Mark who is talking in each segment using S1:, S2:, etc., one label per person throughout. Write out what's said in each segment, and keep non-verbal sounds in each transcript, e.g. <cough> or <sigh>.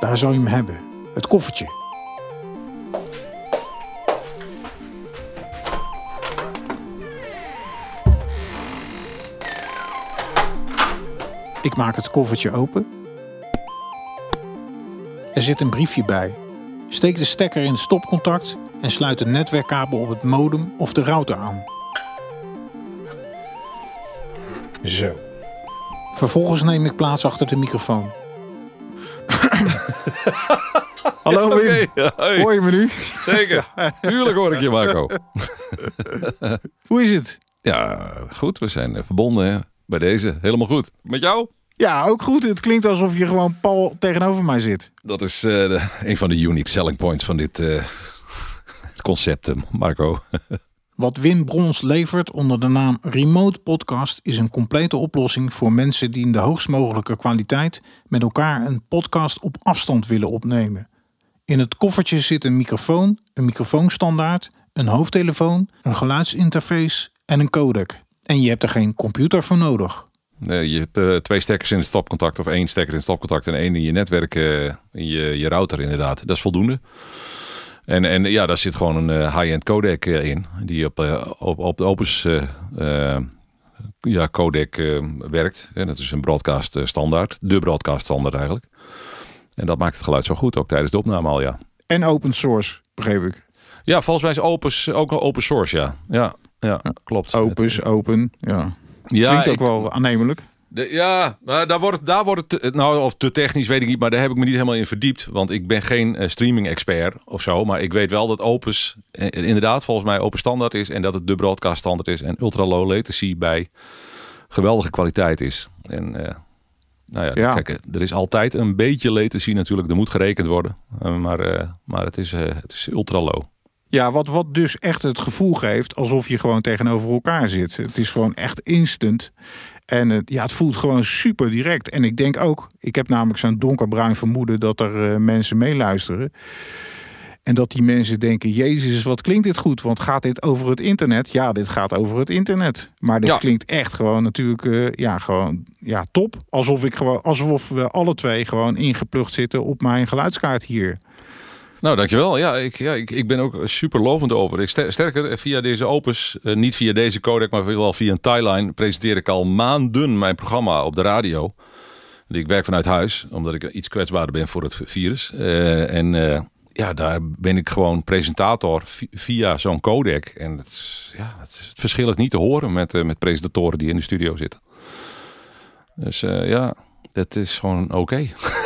S1: daar zou je hem hebben. Het koffertje. Ik maak het koffertje open. Er zit een briefje bij. Steek de stekker in het stopcontact en sluit het netwerkkabel op het modem of de router aan. Zo. Vervolgens neem ik plaats achter de microfoon. <laughs> Hallo Wim,
S2: hoi.
S1: hoor je me nu?
S2: Zeker. Tuurlijk hoor ik je, Marco. <laughs>
S1: Hoe is het?
S2: Ja, goed. We zijn eh, verbonden hè, bij deze. Helemaal goed. Met jou?
S1: Ja, ook goed. Het klinkt alsof je gewoon Paul tegenover mij zit.
S2: Dat is eh, de- een van de unique selling points van dit eh, concept, Marco.
S1: Wat Wim Brons levert onder de naam Remote Podcast is een complete oplossing voor mensen die in de hoogst mogelijke kwaliteit met elkaar een podcast op afstand willen opnemen. In het koffertje zit een microfoon, een microfoonstandaard, een hoofdtelefoon, een geluidsinterface en een codec. En je hebt er geen computer voor nodig.
S2: Nee, je hebt eh, twee stekkers in het stopcontact of één stekker in het stopcontact en één in je netwerk, eh, in je, je router inderdaad. Dat is voldoende. En, en ja, daar zit gewoon een eh, high-end codec eh, in, die op, eh, op, op de Opus ja, codec werkt. En dat is een broadcast standaard, de broadcast standaard eigenlijk. En dat maakt het geluid zo goed, ook tijdens de opname al, ja.
S1: En open source, begreep ik.
S2: Ja, volgens mij is Opus ook wel open source, ja. Ja, ja, klopt.
S1: Opus, open, ja.
S2: ja,
S1: Klinkt ook
S2: ik-
S1: wel aannemelijk.
S2: De- ja, daar wordt, het- daar wordt het, nou of te technisch weet ik niet, maar daar heb ik me niet helemaal in verdiept. Want ik ben geen eh, streaming-expert of zo, maar ik weet wel dat Opus eh, inderdaad volgens mij open standaard is en dat het de broadcast standaard is en ultra low latency bij geweldige kwaliteit is. En eh, nou ja,
S1: Ja.
S2: kijk, er is altijd een beetje latency natuurlijk, er moet gerekend worden, maar, maar het, is, het is ultra low.
S1: Ja, wat, wat dus echt het gevoel geeft alsof je gewoon tegenover elkaar zit. Het is gewoon echt instant. En het, ja, het voelt gewoon super direct. En ik denk ook, ik heb namelijk zo'n donkerbruin vermoeden dat er eh, mensen meeluisteren. En dat die mensen denken, Jezus, wat klinkt dit goed? Want gaat dit over het internet? Ja, dit gaat over het internet. Maar dit
S2: Ja.
S1: klinkt echt gewoon natuurlijk, eh, ja, gewoon, ja, top. Alsof, ik gewoon, alsof we alle twee gewoon ingeplucht zitten op mijn geluidskaart hier.
S2: Nou, dankjewel. Ja, ik, ja, ik, ik ben ook super lovend over. Ik, ster- sterker, eh, via deze Opus, eh, niet via deze codec, maar wel via een timeline, presenteer ik al maanden mijn programma op de radio. Ik werk vanuit huis, omdat ik iets kwetsbaarder ben voor het virus. Eh, en ja, daar ben ik gewoon presentator vi- via zo'n codec. En het, ja, het, verschil is niet te horen met, met presentatoren die in de studio zitten. Dus ja, dat is gewoon oké. <laughs>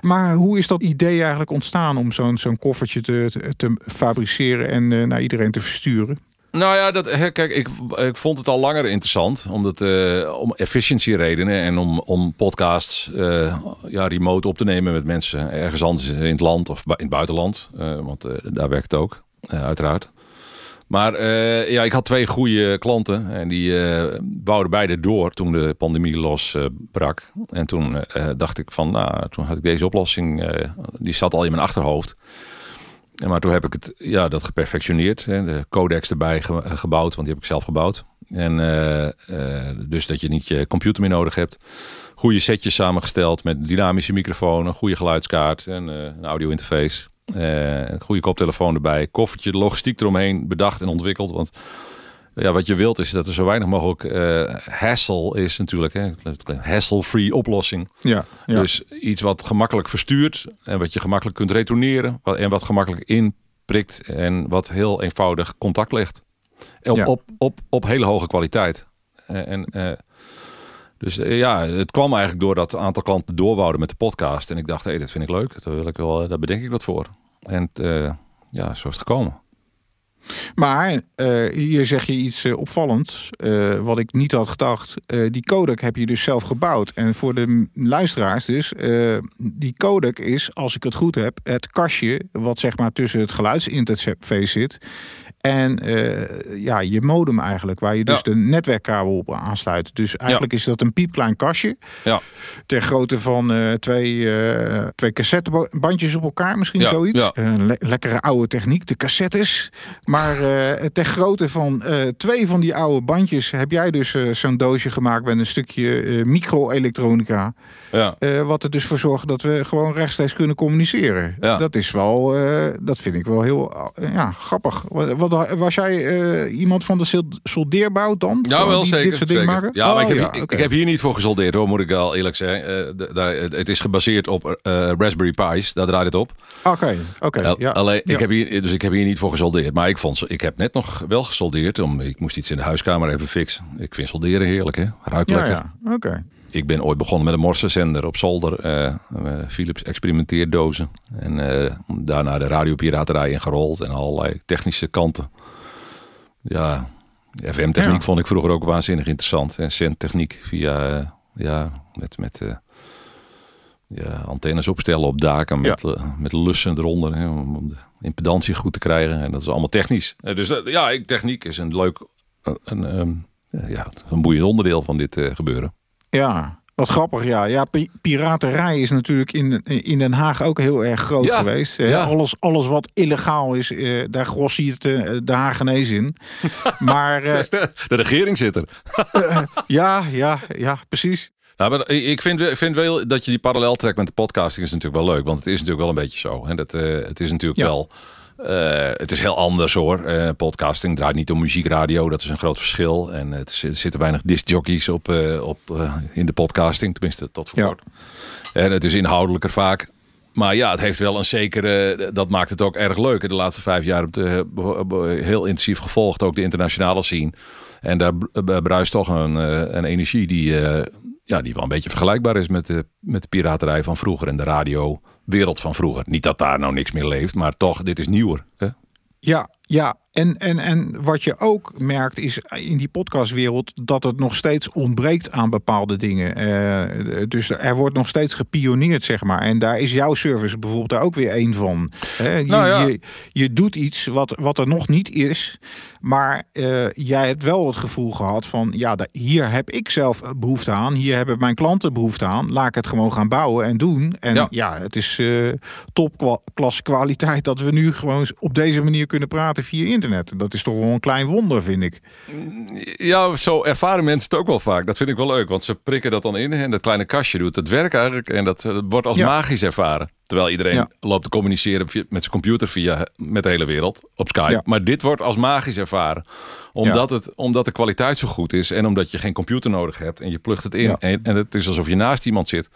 S1: Maar hoe is dat idee eigenlijk ontstaan om zo'n zo'n koffertje te, te, fabriceren en eh, naar iedereen te versturen?
S2: Nou ja, dat, kijk, ik, ik vond het al langer interessant. Omdat, eh, om efficiëntieredenen en om, om podcasts eh, ja, remote op te nemen met mensen ergens anders in het land of in het buitenland. Want daar werkt het ook, uiteraard. Maar eh, ja, ik had twee goede klanten en die eh, bouwden beide door toen de pandemie losbrak. en toen eh, dacht ik van, nou, toen had ik deze oplossing, eh, die zat al in mijn achterhoofd. Maar toen heb ik het, ja, dat geperfectioneerd. Hè, de codecs erbij ge- gebouwd, want die heb ik zelf gebouwd. En eh, eh, dus dat je niet je computer meer nodig hebt. Goede setjes samengesteld met dynamische microfoon, een goede geluidskaart en eh, een audio interface. Eh, een goede koptelefoon erbij. Koffertje, logistiek eromheen bedacht en ontwikkeld. Want ja, wat je wilt is dat er zo weinig mogelijk eh, hassle is natuurlijk. Hè, hassle-free oplossing.
S1: Ja, ja.
S2: Dus iets wat gemakkelijk verstuurt en wat je gemakkelijk kunt retourneren wat- en wat gemakkelijk inprikt en wat heel eenvoudig contact legt. Op,
S1: Ja.
S2: op, op, op hele hoge kwaliteit. Eh, En, dus eh, ja, het kwam eigenlijk door dat aantal klanten doorwouden met de podcast. En ik dacht, hé, dat vind ik leuk. Daar, wil ik wel, daar bedenk ik wat voor. En eh, ja, zo is het gekomen.
S1: Maar eh, hier zeg je iets eh, opvallends, eh, wat ik niet had gedacht. Eh, die codec heb je dus zelf gebouwd. En voor de luisteraars dus, eh, die codec is, als ik het goed heb, het kastje wat zeg maar tussen het geluidsinterface zit En eh, ja, je modem eigenlijk, waar je dus
S2: Ja.
S1: de netwerkkabel op aansluit. Dus eigenlijk is dat een piepklein kastje.
S2: Ja.
S1: Ter grootte van eh, twee, eh twee cassettebandjes op elkaar, misschien
S2: Ja,
S1: zoiets. Een le- lekkere oude techniek, de cassettes. Maar ter grootte van twee van die oude bandjes heb jij dus zo'n doosje gemaakt met een stukje micro-elektronica.
S2: Ja.
S1: Wat er dus voor zorgt dat we gewoon rechtstreeks kunnen communiceren. Dat is wel, dat vind ik wel heel ja, grappig. Wat, was jij eh, iemand van de soldeerbouw dan?
S2: Ja, wel
S1: die
S2: zeker.
S1: Dit soort dingen maken?
S2: Ja, maar
S1: Oh,
S2: ik, heb,
S1: ja,
S2: ik, heb hier niet voor gesoldeerd hoor, moet ik wel eerlijk zeggen. Eh, daar, het is gebaseerd op eh, Raspberry Pi's, daar draait het op.
S1: Oké, oké.
S2: Al-
S1: ja.
S2: Alleen,
S1: Ja.
S2: ik heb hier, dus ik heb hier niet voor gesoldeerd. Maar ik, vond, ik heb net nog wel gesoldeerd. Om, ik moest iets in de huiskamer even fixen. Ik vind solderen heerlijk, hè? Ruikt lekker.
S1: ja. Oké.
S2: Ik ben ooit begonnen met een morsenzender op zolder. eh, Philips experimenteerdozen. En eh, daarna de radiopiraterij ingerold. En allerlei technische kanten. Ja, FM-techniek
S1: Ja.
S2: vond ik vroeger ook waanzinnig interessant. En centtechniek via, ja, met, met ja, antennes opstellen op daken. Met, met lussen eronder. Hè, om, de impedantie goed te krijgen. En dat is allemaal technisch. Dus ja, ik, techniek is een leuk, eh, een, ehm, ja, een boeiend onderdeel van dit gebeuren.
S1: Ja, wat grappig. Ja, ja pi- piraterij is natuurlijk in, in Den Haag ook heel erg groot
S2: Ja,
S1: geweest.
S2: Ja.
S1: Alles, alles wat illegaal is, eh, daar grossiert eh, de Hagenees in. <laughs> maar eh,
S2: De regering zit er.
S1: ja, ja, ja, precies.
S2: Nou, maar ik vind, vind wel dat je die parallel trekt met de podcasting is natuurlijk wel leuk. Want het is natuurlijk wel een beetje zo. Hè? Dat, het is natuurlijk
S1: Ja.
S2: wel... eh, het is heel anders hoor. Eh, podcasting draait niet om muziekradio. Dat is een groot verschil. En het is- er zitten weinig discjockeys op, eh, op, in de podcasting. Tenminste, tot voor
S1: Ja.
S2: kort. En het is inhoudelijker vaak. Maar ja, het heeft wel een zekere... Dat maakt het ook erg leuk. De laatste vijf jaar heb ik heel intensief gevolgd. Ook de internationale scene. En daar br- bruist toch een, een energie die, ja, die wel een beetje vergelijkbaar is met de, met de piraterij van vroeger en de radiowereld van vroeger. Niet dat daar nou niks meer leeft, maar toch, dit is nieuwer. Hè?
S1: Ja, ja. En, en, en wat je ook merkt is in die podcastwereld dat het nog steeds ontbreekt aan bepaalde dingen. Eh, dus er wordt nog steeds gepioneerd, zeg maar. En daar is jouw service bijvoorbeeld daar ook weer één van. Je,
S2: Nou ja.
S1: je, je doet iets wat, wat er nog niet is. Maar eh, jij hebt wel het gevoel gehad van ja, hier heb ik zelf behoefte aan. Hier hebben mijn klanten behoefte aan. Laat ik het gewoon gaan bouwen en doen. En ja,
S2: Ja.
S1: het is eh topklasse kwaliteit dat we nu gewoon op deze manier kunnen praten via internet. Dat is toch wel een klein wonder, vind ik.
S2: Ja, zo ervaren mensen het ook wel vaak. Dat vind ik wel leuk, want ze prikken dat dan in en dat kleine kastje doet het werk eigenlijk. En dat, eh, dat wordt als
S1: Ja.
S2: magisch ervaren. Terwijl iedereen
S1: Ja.
S2: loopt te communiceren via- met zijn computer via met de hele wereld op Skype.
S1: Ja.
S2: Maar dit wordt als magisch ervaren. Omdat, het, omdat de kwaliteit zo goed is en omdat je geen computer nodig hebt en je plugt het in. En, en het is alsof je naast iemand zit.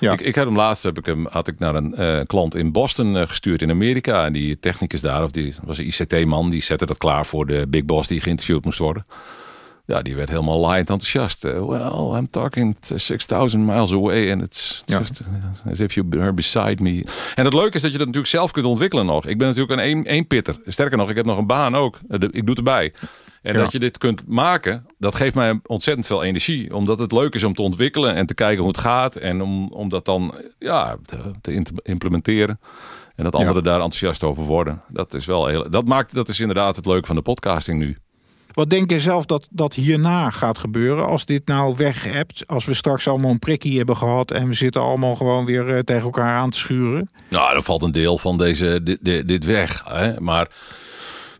S2: Ik, ik heb hem laatst heb ik hem, had ik naar een eh, klant in Boston eh, gestuurd in Amerika. En die technicus daar, of die was een ICT-man, die zette dat klaar voor de big boss die geïnterviewd moest worden. Ja, die werd helemaal laaiend enthousiast. Well, I'm talking t- 6000 miles away and it's
S1: Ja.
S2: just as if you were beside me. En het leuke is dat je dat natuurlijk zelf kunt ontwikkelen nog. Ik ben natuurlijk een één, één pitter. Sterker nog, ik heb nog een baan ook. Eh, Ik doe het erbij. En
S1: Ja.
S2: dat je dit kunt maken, dat geeft mij ontzettend veel energie. Omdat het leuk is om te ontwikkelen en te kijken hoe het gaat. En om, om dat dan ja, te, te implementeren. En dat anderen daar enthousiast over worden. Dat is wel heel. Dat maakt dat is inderdaad het leuke van de podcasting nu.
S1: Wat denk je zelf dat, dat hierna gaat gebeuren als dit nou weg hebt? Als we straks allemaal een prikkie hebben gehad en we zitten allemaal gewoon weer eh, tegen elkaar aan te schuren?
S2: Nou, dan valt een deel van deze, dit, dit, dit weg. Hè? Maar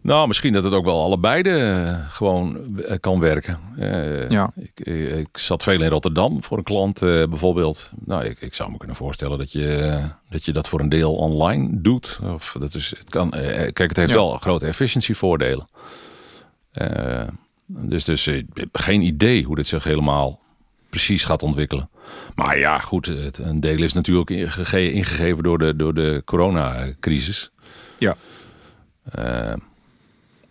S2: nou, misschien dat het ook wel allebei de, eh, gewoon eh, kan werken. Eh,
S1: Ja.
S2: ik, ik zat veel in Rotterdam voor een klant eh, bijvoorbeeld. Nou, ik, ik zou me kunnen voorstellen dat je, dat je dat voor een deel online doet. Of dat is, het kan, eh, kijk, het heeft
S1: Ja.
S2: wel grote efficiëntievoordelen. Eh, dus dus eh, ik heb geen idee hoe dit zich helemaal precies gaat ontwikkelen. Maar ja, goed, het, een deel is natuurlijk ingege- ingegeven door de, door de coronacrisis.
S1: Ja.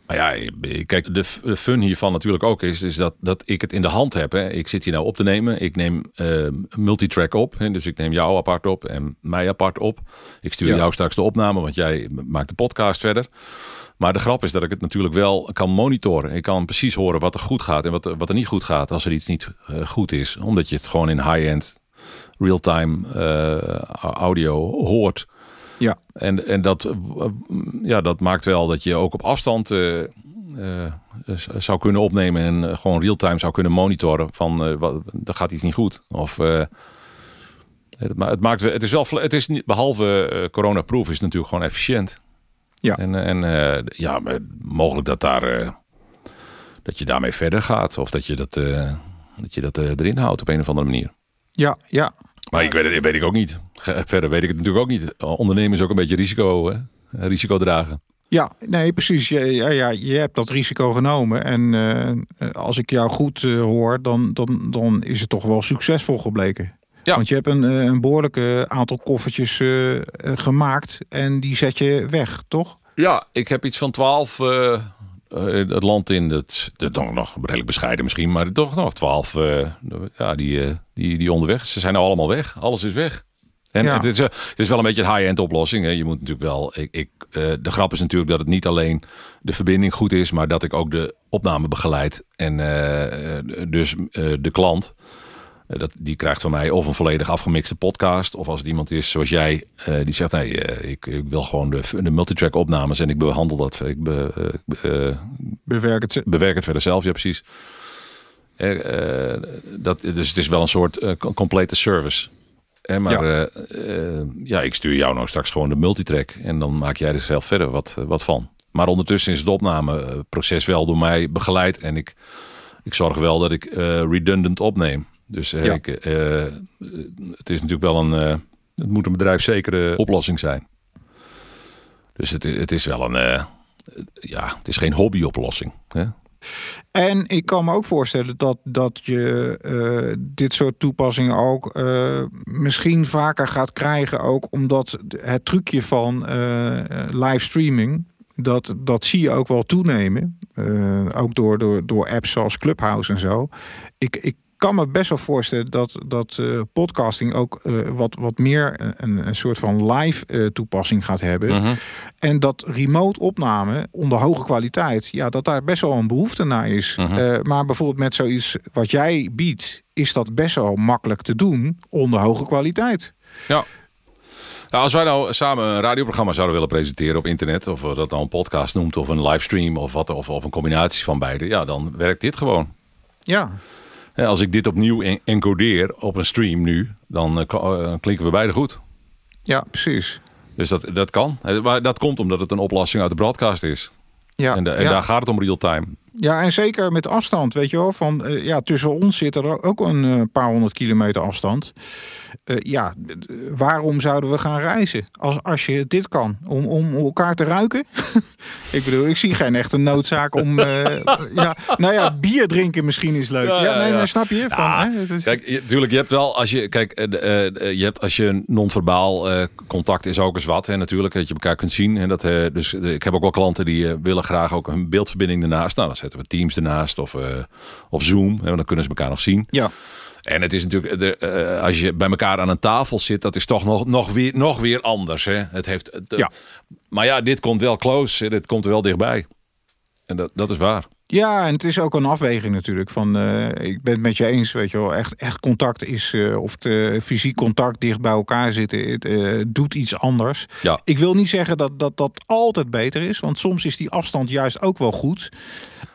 S2: Maar ja, kijk, de, fun hiervan natuurlijk ook is, is dat, dat ik het in de hand heb. Hè. Ik zit hier nou op te nemen. Ik neem eh, multitrack op. Hè. Dus ik neem jou apart op en mij apart op. Ik stuur
S1: Ja.
S2: jou straks de opname, want jij maakt de podcast verder. Maar de grap is dat ik het natuurlijk wel kan monitoren. Ik kan precies horen wat er goed gaat en wat er, wat er niet goed gaat als er iets niet eh, goed is. Omdat je het gewoon in high-end, real-time eh, audio hoort.
S1: Ja.
S2: En, en dat, eh, ja, dat maakt wel dat je ook op afstand eh, eh, zou kunnen opnemen en gewoon real-time zou kunnen monitoren van wat, er gaat iets niet goed. Of het, ma- het maakt het is wel, het is niet, behalve eh, corona-proof is het natuurlijk gewoon efficiënt.
S1: Ja.
S2: En, en ja, mogelijk dat daar dat je daarmee verder gaat of dat je dat, dat, je dat erin houdt op een of andere manier.
S1: Ja, ja.
S2: Maar ik weet het weet ik ook niet. Verder weet ik het natuurlijk ook niet. Ondernemen is ook een beetje risico, hè? risico dragen.
S1: Ja, nee, precies. Ja, ja, ja, je hebt dat risico genomen. En eh, als ik jou goed eh, hoor, dan, dan, dan is het toch wel succesvol gebleken.
S2: Ja.
S1: Want je hebt een, eh, een behoorlijke aantal koffertjes eh, eh, gemaakt en die zet je weg, toch?
S2: Ja, ik heb iets van twaalf eh, het land in. Dat, dat nog redelijk bescheiden misschien, maar toch nog twaalf. eh, ja, die, eh, die, die onderweg. Ze zijn nou allemaal weg. Alles is weg. En
S1: Ja.
S2: het, is, het is wel een beetje een high-end oplossing. Hè. Je moet natuurlijk wel. Ik, ik, de grap is natuurlijk dat het niet alleen de verbinding goed is, maar dat ik ook de opname begeleid. En dus de klant. Eh, Dat, die krijgt van mij of een volledig afgemixte podcast. Of als het iemand is zoals jij, eh, die zegt: nee, eh, ik, ik wil gewoon de, de multitrack opnames en ik behandel dat. Ik be,
S1: Bewerk het.
S2: bewerk het verder zelf, ja, precies. Dat, dus het is wel een soort co- complete service. Eh, maar
S1: Ja.
S2: ja. ja, ik stuur jou nou straks gewoon de multitrack. En dan maak jij er zelf verder wat, wat van. Maar ondertussen is het opnameproces wel door mij begeleid. En ik, ik zorg wel dat ik redundant opneem. Dus eh,
S1: Ja.
S2: ik, eh, het is natuurlijk wel een... eh, het moet een bedrijfszekere oplossing zijn. Dus het, het is wel een... eh, ja, het is geen hobbyoplossing. Hè?
S1: En ik kan me ook voorstellen dat, dat je eh, dit soort toepassingen ook eh, misschien vaker gaat krijgen. Ook omdat het trucje van eh livestreaming, dat, dat zie je ook wel toenemen. Eh, ook door, door, door apps zoals Clubhouse en zo. Ik, ik kan me best wel voorstellen dat, dat eh, podcasting ook eh, wat, wat meer een, een soort van live eh, toepassing gaat hebben.
S2: Mhm.
S1: En dat remote opname onder hoge kwaliteit, ja, dat daar best wel een behoefte naar is.
S2: Mhm.
S1: Maar bijvoorbeeld met zoiets wat jij biedt, is dat best wel makkelijk te doen onder hoge kwaliteit.
S2: Ja. Nou, als wij nou samen een radioprogramma zouden willen presenteren op internet, of we dat nou een podcast noemt, of een livestream, of, wat, of, of een combinatie van beide, ja, dan werkt dit gewoon.
S1: Ja,
S2: Als ik dit opnieuw en- encodeer op een stream nu, dan eh, eh, klinken we beide goed.
S1: ja, precies.
S2: Dus dat, dat kan. Maar dat komt omdat het een oplossing uit de broadcast is.
S1: Ja,
S2: En, de- en
S1: ja.
S2: daar gaat het om real-time.
S1: Ja, en zeker met afstand, weet je wel. Van, eh, ja, tussen ons zit er ook een eh, paar honderd kilometer afstand. Eh, ja, waarom zouden we gaan reizen als, als je dit kan? Om, om elkaar te ruiken? <laughs> ik bedoel, ik zie geen echte noodzaak om... <laughs> ja, nou ja, bier drinken misschien is leuk.
S2: Ja,
S1: nee,
S2: ja.
S1: snap je? Van,
S2: Ja,
S1: hè, is-
S2: Kijk, je, tuurlijk, je hebt wel als je kijk, je hebt als je non-verbaal contact is ook eens wat, hè, natuurlijk, dat je elkaar kunt zien. En dat, dus ik heb ook wel klanten die willen graag ook een beeldverbinding ernaast. Nou, dan zetten we Teams ernaast of, eh, of Zoom, hè, dan kunnen ze elkaar nog zien.
S1: ja.
S2: En het is natuurlijk, de, eh, als je bij elkaar aan een tafel zit, dat is toch nog, nog, weer, nog weer anders. Hè? Het heeft,
S1: Ja.
S2: Maar ja, dit komt wel close, dit komt er wel dichtbij. En dat, dat is waar.
S1: Ja, en het is ook een afweging natuurlijk. Van, eh, ik ben het met je eens, weet je wel. Echt, echt contact is, eh, of fysiek contact dicht bij elkaar zitten, het eh, doet iets anders.
S2: Ja.
S1: Ik wil niet zeggen dat, dat dat altijd beter is, want soms is die afstand juist ook wel goed.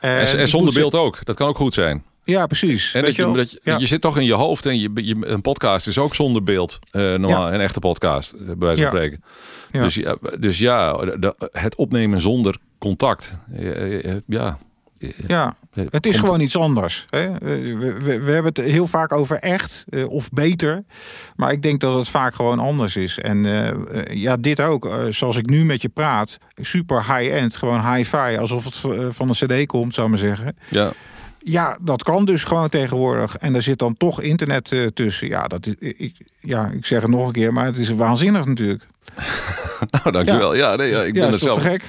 S2: En, en zonder beeld ook. Dat kan ook goed zijn.
S1: Ja, precies.
S2: En dat je, dat je,
S1: Ja.
S2: je zit toch in je hoofd en je, je, een podcast is ook zonder beeld. eh, normaal, Een echte podcast, bij wijze van
S1: Ja.
S2: spreken.
S1: Ja.
S2: Dus, ja, dus ja, de- het opnemen zonder contact. Ja.
S1: Ja,
S2: Eh,
S1: het is gewoon iets anders. Hè? Eh, We, we, we hebben het heel vaak over echt eh, of beter. Maar ik denk dat het vaak gewoon anders is. En ja, dit ook. zoals ik nu met je praat. Super high-end. Gewoon hi-fi. Alsof het van een cd komt, zou ik maar zeggen.
S2: Ja.
S1: Ja, dat kan dus gewoon tegenwoordig. En daar zit dan toch internet tussen. Ja, dat is, ik, ja, ik zeg het nog een keer. Maar het is waanzinnig natuurlijk. <laughs>
S2: Nou, dankjewel. Ja, nee, ja, ik
S1: ja,
S2: ben er zelf.
S1: gek?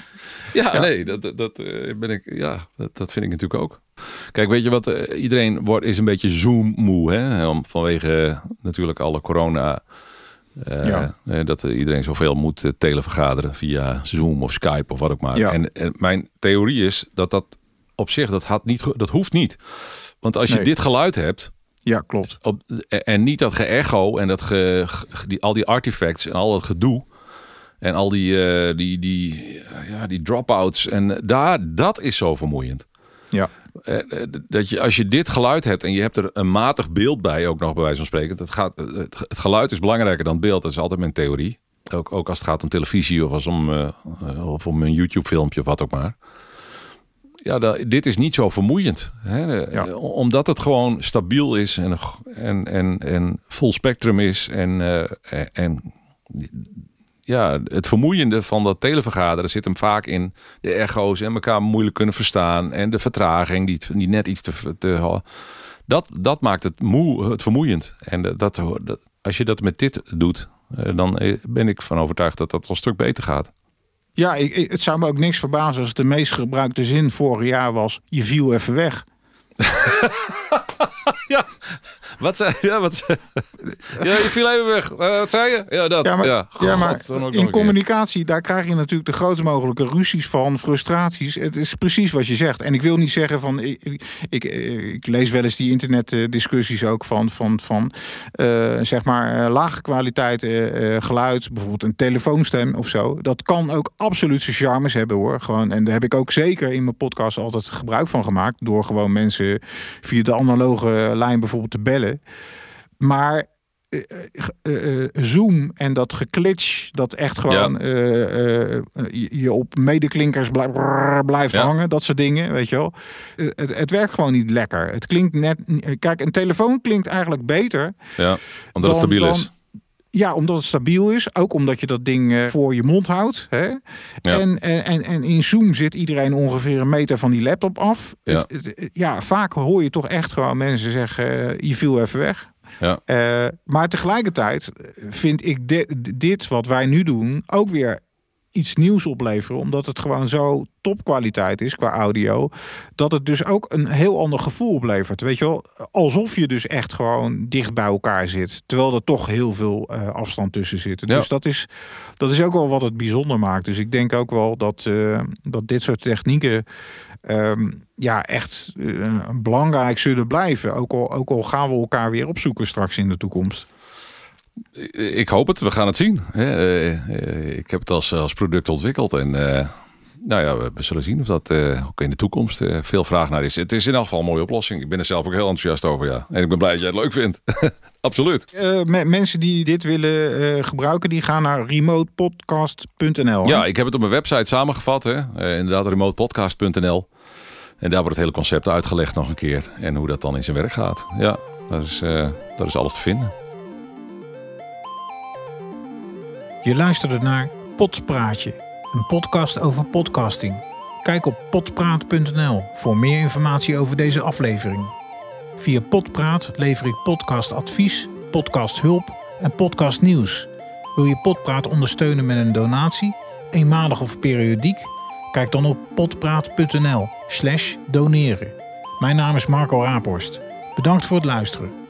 S2: Ja, nee, dat, dat, eh, ben ik, ja, dat, dat vind ik natuurlijk ook. Kijk, weet je wat? eh, iedereen wordt, is een beetje Zoom-moe, hè? Vanwege eh, natuurlijk alle corona.
S1: Ja.
S2: dat iedereen zoveel moet televergaderen via Zoom of Skype of wat ook maar.
S1: Ja.
S2: En, en mijn theorie is dat dat op zich, dat, had niet, dat hoeft niet. Want als je
S1: Nee.
S2: dit geluid hebt,
S1: Ja, klopt.
S2: op, en niet dat ge-echo en dat ge- die, al die artifacts en al dat gedoe. En al die, eh, die, die, ja, die drop-outs. En daar, dat is zo vermoeiend.
S1: Ja.
S2: Eh, eh, dat je, als je dit geluid hebt en je hebt er een matig beeld bij, ook nog bij wijze van spreken. Dat gaat, het, het geluid is belangrijker dan het beeld. Dat is altijd mijn theorie. Ook, ook als het gaat om televisie of, als om, of om een YouTube-filmpje of wat ook maar. Ja, dat, dit is niet zo vermoeiend. Hè?
S1: Ja.
S2: Omdat het gewoon stabiel is en, en, en, en full spectrum is. En, en ja, het vermoeiende van dat televergaderen zit hem vaak in de echo's en elkaar moeilijk kunnen verstaan. En de vertraging die, die net iets te... te dat, dat maakt het moe, het vermoeiend. En dat, dat, als je dat met dit doet, eh, dan eh, ben ik van overtuigd dat dat al een stuk beter gaat.
S1: Ja, ik, ik- het zou me ook niks verbazen als het de meest gebruikte zin vorig jaar was: je viel even weg. <laughs>
S2: Ja, wat zei ja, wat zei, ja, je viel even weg. Eh, wat zei je? Ja, dat.
S1: Ja, maar,
S2: ja,
S1: ja, maar in communicatie, daar krijg je natuurlijk de grootst mogelijke ruzies van, frustraties. Het is precies wat je zegt. En ik wil niet zeggen van, ik, ik, lees wel eens die internetdiscussies ook van, van, van eh, zeg maar, eh, lage kwaliteit geluid, bijvoorbeeld een telefoonstem of zo. Dat kan ook absoluut zijn charmes hebben hoor. Gewoon, en daar heb ik ook zeker in mijn podcast altijd gebruik van gemaakt, door gewoon mensen via de analoge lijn bijvoorbeeld te bellen. Maar eh, eh, eh, Zoom en dat geklitsch, dat echt gewoon
S2: Ja.
S1: je op medeklinkers blijft
S2: Ja.
S1: hangen, dat soort dingen, weet je wel. Het, het werkt gewoon niet lekker. Het klinkt net. Kijk, een telefoon klinkt eigenlijk beter.
S2: Ja, omdat het stabiel
S1: dan-
S2: is.
S1: Ja, omdat het stabiel is. Ook omdat je dat ding eh, voor je mond houdt. Hè?
S2: Ja.
S1: En, en, en, en in Zoom zit iedereen ongeveer een meter van die laptop af.
S2: Ja.
S1: Het- het- ja, vaak hoor je toch echt gewoon mensen zeggen: eh, je viel even weg.
S2: Ja.
S1: Eh, maar tegelijkertijd vind ik dit wat wij nu doen ook weer iets nieuws opleveren. Omdat het gewoon zo topkwaliteit is qua audio. Dat het dus ook een heel ander gevoel oplevert. Weet je wel, alsof je dus echt gewoon dicht bij elkaar zit. Terwijl er toch heel veel eh, afstand tussen zit.
S2: Ja.
S1: Dus dat is, dat is ook wel wat het bijzonder maakt. Dus ik denk ook wel dat, eh, dat dit soort technieken ehm, ja, echt eh, belangrijk zullen blijven. Ook al, ook al gaan we elkaar weer opzoeken straks in de toekomst.
S2: Ik hoop het, we gaan het zien. Eh, Ik heb het als, als product ontwikkeld en eh, nou ja, we- zullen zien of dat eh, ook in de toekomst veel vraag naar is. Het is in elk geval een mooie oplossing. Ik ben er zelf ook heel enthousiast over, ja. En ik ben blij dat jij het leuk vindt. <laughs> Absoluut.
S1: Me- mensen die dit willen gebruiken, die gaan naar remotepodcast.nl.
S2: Ja, ik heb het op mijn website samengevat. Hè. Inderdaad, remotepodcast.nl. En daar wordt het hele concept uitgelegd nog een keer. En hoe dat dan in zijn werk gaat. Ja, dat is, dat is alles te vinden.
S1: Je luisterde naar Potspraatje, een podcast over podcasting. Kijk op potpraat.nl voor meer informatie over deze aflevering. Via Potpraat lever ik podcastadvies, podcasthulp en podcastnieuws. Wil je Potpraat ondersteunen met een donatie, eenmalig of periodiek? Kijk dan op potpraat.nl slash doneren. Mijn naam is Marco Raaphorst. Bedankt voor het luisteren.